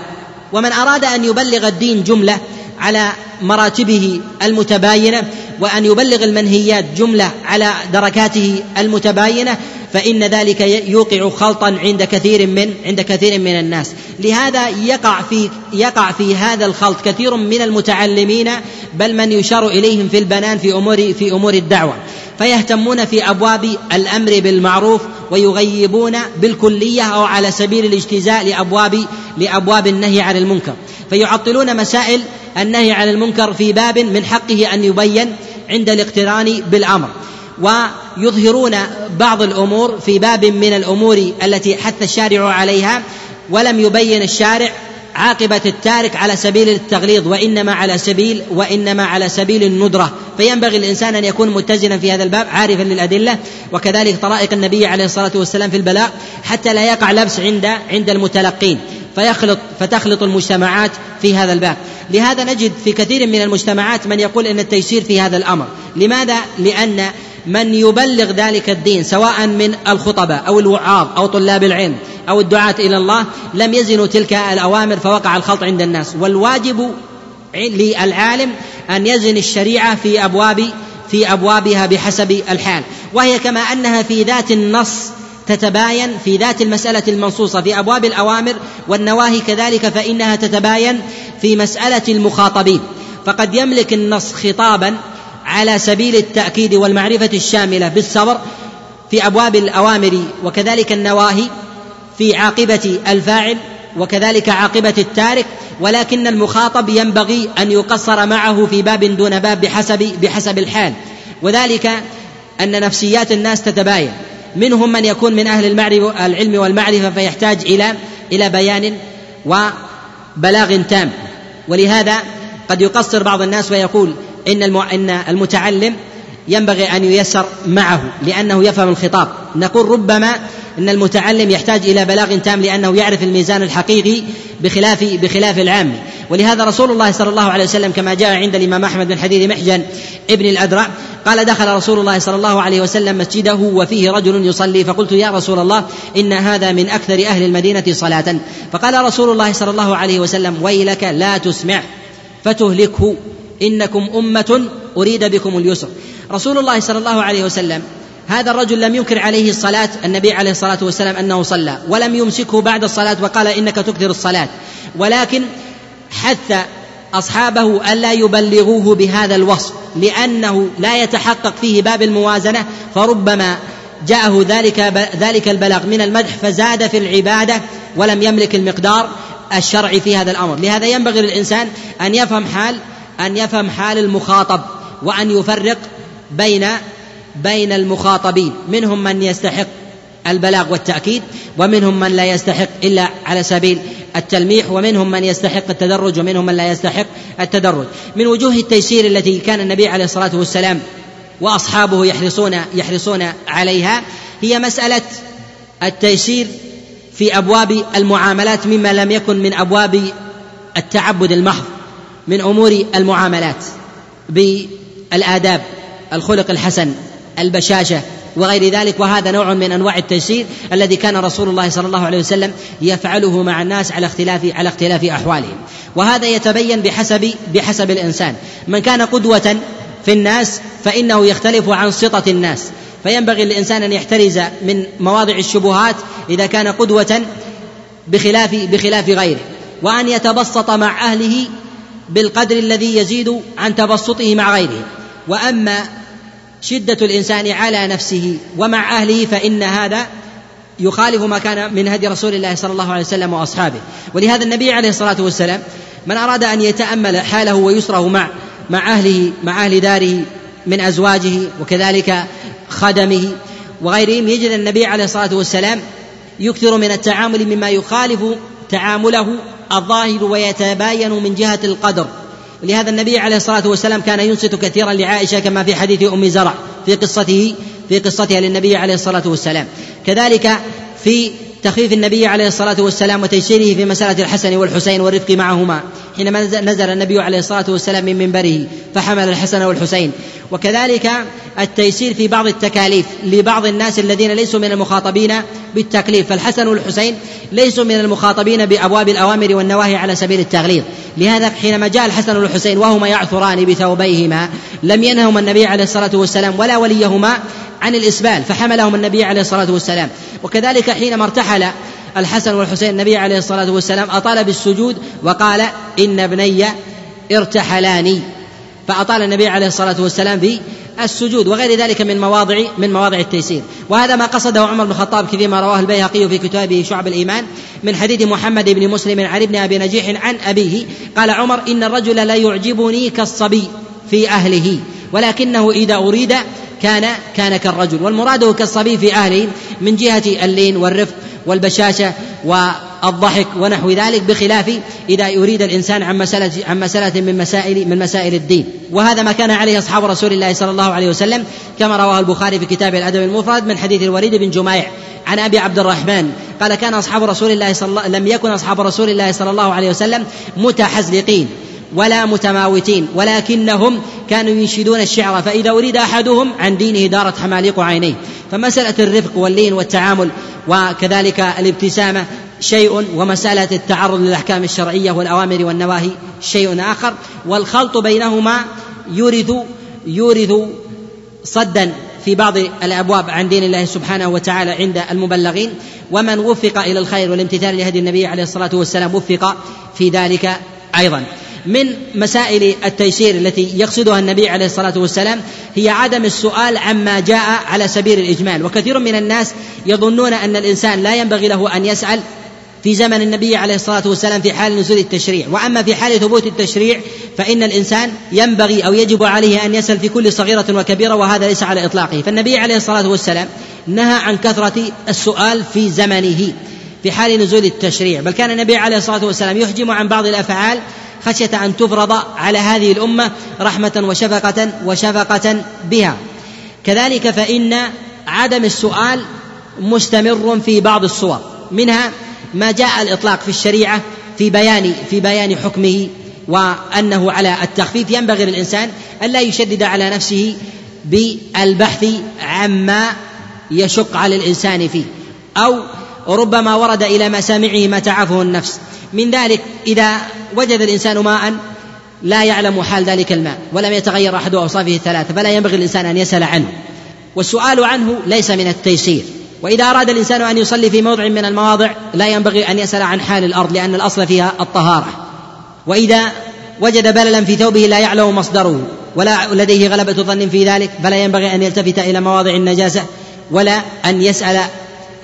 ومن أراد أن يبلغ الدين جملة على مراتبه المتباينة وأن يبلغ المنهيات جملة على دركاته المتباينة فإن ذلك يوقع خلطا عند كثير من عند كثير من الناس. لهذا يقع في يقع في هذا الخلط كثير من المتعلمين بل من يشار إليهم في البنان في امور في أمور الدعوة. فيهتمون في أبواب الأمر بالمعروف ويغيبون بالكلية أو على سبيل الاجتزاء لابواب لأبواب النهي عن المنكر. فيعطلون مسائل النهي عن المنكر في باب من حقه أن يبين عند الاقتران بالأمر. ويظهرون بعض الأمور في باب من الأمور التي حث الشارع عليها ولم يبين الشارع عاقبة التارك على سبيل التغليظ وإنما على سبيل وإنما على سبيل الندرة. فينبغي الإنسان أن يكون متزنا في هذا الباب عارفا للأدلة وكذلك طرائق النبي عليه الصلاة والسلام في البلاغ حتى لا يقع لبس عند عند المتلقين. فيخلط فتخلط المجتمعات في هذا الباب. لهذا نجد في كثير من المجتمعات من يقول إن التيسير في هذا الأمر. لماذا؟ لأن من يبلغ ذلك الدين سواء من الخطباء أو الوعاظ أو طلاب العلم أو الدعاة إلى الله لم يزنوا تلك الأوامر فوقع الخلط عند الناس. والواجب للعالم أن يزن الشريعة في ابواب في أبوابها بحسب الحال. وهي كما أنها في ذات النص تتباين في ذات المسألة المنصوصة في أبواب الأوامر والنواهي كذلك فإنها تتباين في مسألة المخاطبين. فقد يملك النص خطابا على سبيل التأكيد والمعرفة الشاملة بالصبر في أبواب الأوامر وكذلك النواهي في عاقبة الفاعل وكذلك عاقبة التارك ولكن المخاطب ينبغي أن يقصر معه في باب دون باب بحسب بحسب الحال. وذلك أن نفسيات الناس تتباين. منهم من يكون من أهل العلم والمعرفة فيحتاج إلى إلى بيان وبلاغ تام. ولهذا قد يقصر بعض الناس ويقول إن إن المتعلم ينبغي أن ييسر معه لأنه يفهم الخطاب. نقول ربما أن المتعلم يحتاج إلى بلاغ تام لأنه يعرف الميزان الحقيقي بخلاف بخلاف العام. ولهذا رسول الله صلى الله عليه وسلم كما جاء عند الإمام أحمد من حديث محجن ابن الأدرع قال دخل رسول الله صلى الله عليه وسلم مسجده وفيه رجل يصلي فقلت يا رسول الله إن هذا من أكثر أهل المدينة صلاة. فقال رسول الله صلى الله عليه وسلم ويلك لا تسمع فتهلكه. إنكم أمة أريد بكم اليسر. رسول الله صلى الله عليه وسلم هذا الرجل لم ينكر عليه الصلاة. النبي عليه الصلاة والسلام أنه صلى ولم يمسكه بعد الصلاة وقال إنك تكثر الصلاة. ولكن حث أصحابه ألا يبلغوه بهذا الوصف لأنه لا يتحقق فيه باب الموازنة فربما جاءه ذلك ذلك البلاغ من المدح فزاد في العبادة ولم يملك المقدار الشرعي في هذا الأمر. لهذا ينبغي للإنسان أن يفهم حال أن يفهم حال المخاطب وأن يفرق بين بين المخاطبين منهم من يستحق البلاغ والتأكيد ومنهم من لا يستحق إلا على سبيل التلميح ومنهم من يستحق التدرج ومنهم من لا يستحق التدرج. من وجوه التيسير التي كان النبي عليه الصلاة والسلام وأصحابه يحرصون يحرصون عليها هي مسألة التيسير في أبواب المعاملات مما لم يكن من أبواب التعبد المحض من أمور المعاملات بالآداب الخلق الحسن البشاشة وغير ذلك وهذا نوع من أنواع التيسير الذي كان رسول الله صلى الله عليه وسلم يفعله مع الناس على اختلاف على اختلاف أحوالهم. وهذا يتبين بحسب بحسب الإنسان. من كان قدوة في الناس فإنه يختلف عن سطة الناس. فينبغي للإنسان أن يحترز من مواضع الشبهات إذا كان قدوة بخلاف بخلاف غيره. وأن يتبسط مع أهله بالقدر الذي يزيد عن تبسطه مع غيره. وأما شدة الإنسان على نفسه ومع أهله فإن هذا يخالف ما كان من هدي رسول الله صلى الله عليه وسلم وأصحابه. ولهذا النبي عليه الصلاة والسلام من أراد أن يتأمل حاله ويسره مع مع أهله مع أهل داره من أزواجه وكذلك خدمه وغيرهم يجد النبي عليه الصلاة والسلام يكثر من التعامل مما يخالف تعامله الظاهر ويتباين من جهة القدر. لهذا النبي عليه الصلاة والسلام كان ينصت كثيرا لعائشة كما في حديث أم زرع في قصته في قصتها للنبي عليه الصلاة والسلام. كذلك في تخفيف النبي عليه الصلاة والسلام وتيسيره في مسألة الحسن والحسين والرفق معهما حينما نزل النبي عليه الصلاة والسلام من منبره فحمل الحسن والحسين. وكذلك التيسير في بعض التكاليف لبعض الناس الذين ليسوا من المخاطبين بالتكليف. فالحسن والحسين ليسوا من المخاطبين بأبواب الأوامر والنواهي على سبيل التغليظ. لهذا حينما جاء الحسن والحسين وهما يعثران بثوبيهما لم ينهما النبي عليه الصلاة والسلام ولا وليهما عن الإسبال فحملهم النبي عليه الصلاة والسلام. وكذلك حينما ارتحل الحسن والحسين النبي عليه الصلاة والسلام أطال بالسجود وقال إن ابني ارتحلاني. فأطال النبي عليه الصلاة والسلام السجود وغير ذلك من مواضع من مواضع التيسير. وهذا ما قصده عمر بن الخطاب كثير ما رواه البيهقي في كتابه شعب الإيمان من حديث محمد بن مسلم عن ابن أبي نجيح عن أبيه. قال عمر إن الرجل لا يعجبني كالصبي في أهله ولكنه إذا أريد كان كان كالرجل. والمراد كالصبي في أهله من جهة اللين والرفق والبشاشه والضحك ونحو ذلك بخلاف إذا يريد الإنسان عن مسألة عن مسألة من مسائل من مسائل الدين. وهذا ما كان عليه أصحاب رسول الله صلى الله عليه وسلم كما رواه البخاري في كتاب الأدب المفرد من حديث الوليد بن جميع عن أبي عبد الرحمن. قال كان أصحاب رسول الله صلى الله لم يكن أصحاب رسول الله صلى الله عليه وسلم متحزلقين. ولا متماوتين ولكنهم كانوا ينشدون الشعر فإذا أريد أحدهم عن دينه دارت حماليق عينيه. فمسألة الرفق واللين والتعامل وكذلك الابتسامة شيء ومسألة التعرض للأحكام الشرعية والأوامر والنواهي شيء آخر. والخلط بينهما يورث يورث صدا في بعض الأبواب عن دين الله سبحانه وتعالى عند المبلغين. ومن وفق إلى الخير والامتثال لهدي النبي عليه الصلاة والسلام وفق في ذلك أيضا. من مسائل التيسير التي يقصدها النبي عليه الصلاة والسلام هي عدم السؤال عما جاء على سبيل الإجمال. وكثير من الناس يظنون أن الإنسان لا ينبغي له أن يسأل في زمن النبي عليه الصلاة والسلام في حال نزول التشريع. وأما في حال ثبوت التشريع فإن الإنسان ينبغي أو يجب عليه أن يسأل في كل صغيرة وكبيرة وهذا ليس على إطلاقه. فالنبي عليه الصلاة والسلام نهى عن كثرة السؤال في زمنه في حال نزول التشريع. بل كان النبي عليه الصلاة والسلام يحجم عن بعض الأفعال خشية أن تفرض على هذه الأمة رحمة وشفقه وشفقة بها. كذلك فإن عدم السؤال مستمر في بعض الصور. منها ما جاء الإطلاق في الشريعة في بيان في بيان حكمه وأنه على التخفيف. ينبغي للإنسان ألا يشدد على نفسه بالبحث عما يشق على الإنسان فيه. أو ربما ورد إلى مسامعه ما تعافه النفس. من ذلك إذا وجد الإنسان ماء لا يعلم حال ذلك الماء ولم يتغير أحد أوصافه الثلاثة فلا ينبغي الإنسان أن يسأل عنه. والسؤال عنه ليس من التيسير. وإذا أراد الإنسان أن يصلي في موضع من المواضع لا ينبغي أن يسأل عن حال الأرض لأن الأصل فيها الطهارة. وإذا وجد بللا في ثوبه لا يعلم مصدره ولا لديه غلبة ظن في ذلك فلا ينبغي أن يلتفت إلى مواضع النجاسة ولا أن يسأل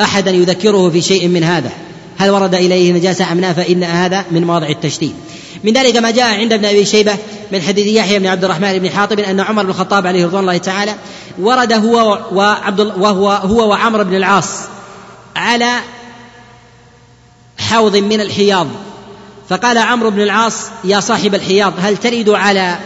أحدا يذكره في شيء من هذا. هل ورد إليه نجاسة أم لا؟ فإن هذا من مواضع التشديد. من ذلك ما جاء عند ابن أبي شيبة من حديث يحيى بن عبد الرحمن بن حاطب أن عمر بن الخطاب عليه رضوان الله تعالى ورد هو وعبد وهو هو وعمر بن العاص على حوض من الحياض. فقال عمرو بن العاص يا صاحب الحياض هل ترد على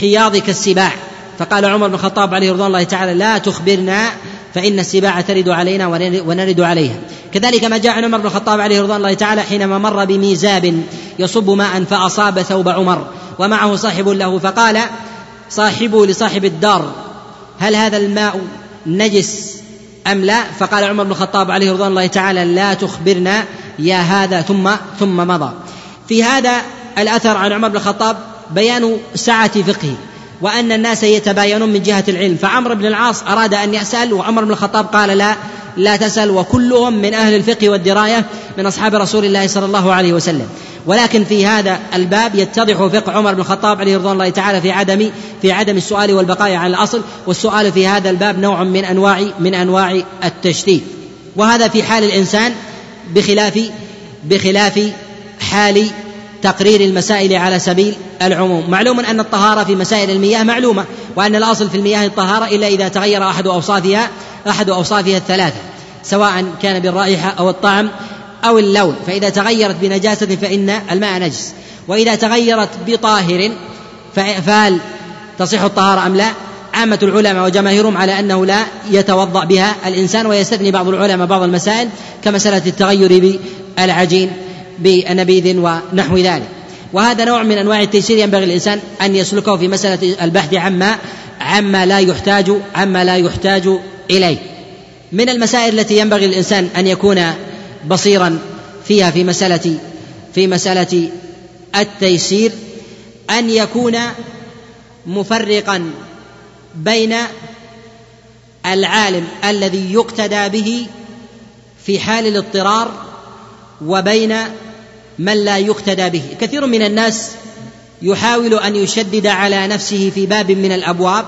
حياضك السباع؟ فقال عمر بن الخطاب عليه رضوان الله تعالى لا تخبرنا فإن السباع ترد علينا ونرد عليها. كذلك ما جاء عن عمر بن الخطاب عليه رضوان الله تعالى حينما مر بميزاب يصب ماء فأصاب ثوب عمر ومعه صاحب له فقال صاحبه لصاحب الدار هل هذا الماء نجس أم لا؟ فقال عمر بن الخطاب عليه رضوان الله تعالى لا تخبرنا يا هذا ثم ثم مضى. في هذا الأثر عن عمر بن الخطاب بيان سعة فقهه وأن الناس يتباينون من جهة العلم. فعمر بن العاص أراد أن يسأل وعمر بن الخطاب قال لا لا تسأل وكلهم من أهل الفقه والدراية من أصحاب رسول الله صلى الله عليه وسلم. ولكن في هذا الباب يتضح فقه عمر بن الخطاب عليه رضوان الله تعالى في عدم في عدم السؤال والبقاء على الأصل. والسؤال في هذا الباب نوع من أنواع من أنواع التشديد. وهذا في حال الإنسان بخلاف بخلاف حال تقرير المسائل على سبيل العموم. معلوم أن الطهارة في مسائل المياه معلومة وأن الأصل في المياه الطهارة إلا إذا تغير أحد أوصافها أحد أوصافها الثلاثة سواء كان بالرائحة أو الطعم أو اللون. فإذا تغيرت بنجاسة فإن الماء نجس. وإذا تغيرت بطاهر فهل تصح الطهارة أم لا؟ عامة العلماء وجماهيرهم على أنه لا يتوضأ بها الإنسان ويستثني بعض العلماء بعض المسائل كمسألة التغير بالعجين. بنبيذ ونحو ذلك. وهذا نوع من أنواع التيسير ينبغي الإنسان أن يسلكه في مسألة البحث عما عما لا يحتاج عما لا يحتاج إليه. من المسائل التي ينبغي الإنسان أن يكون بصيرا فيها في مسألة في مسألة التيسير أن يكون مفرقا بين العالم الذي يقتدى به في حال الاضطرار وبين من لا يقتدى به. كثير من الناس يحاول أن يشدد على نفسه في باب من الأبواب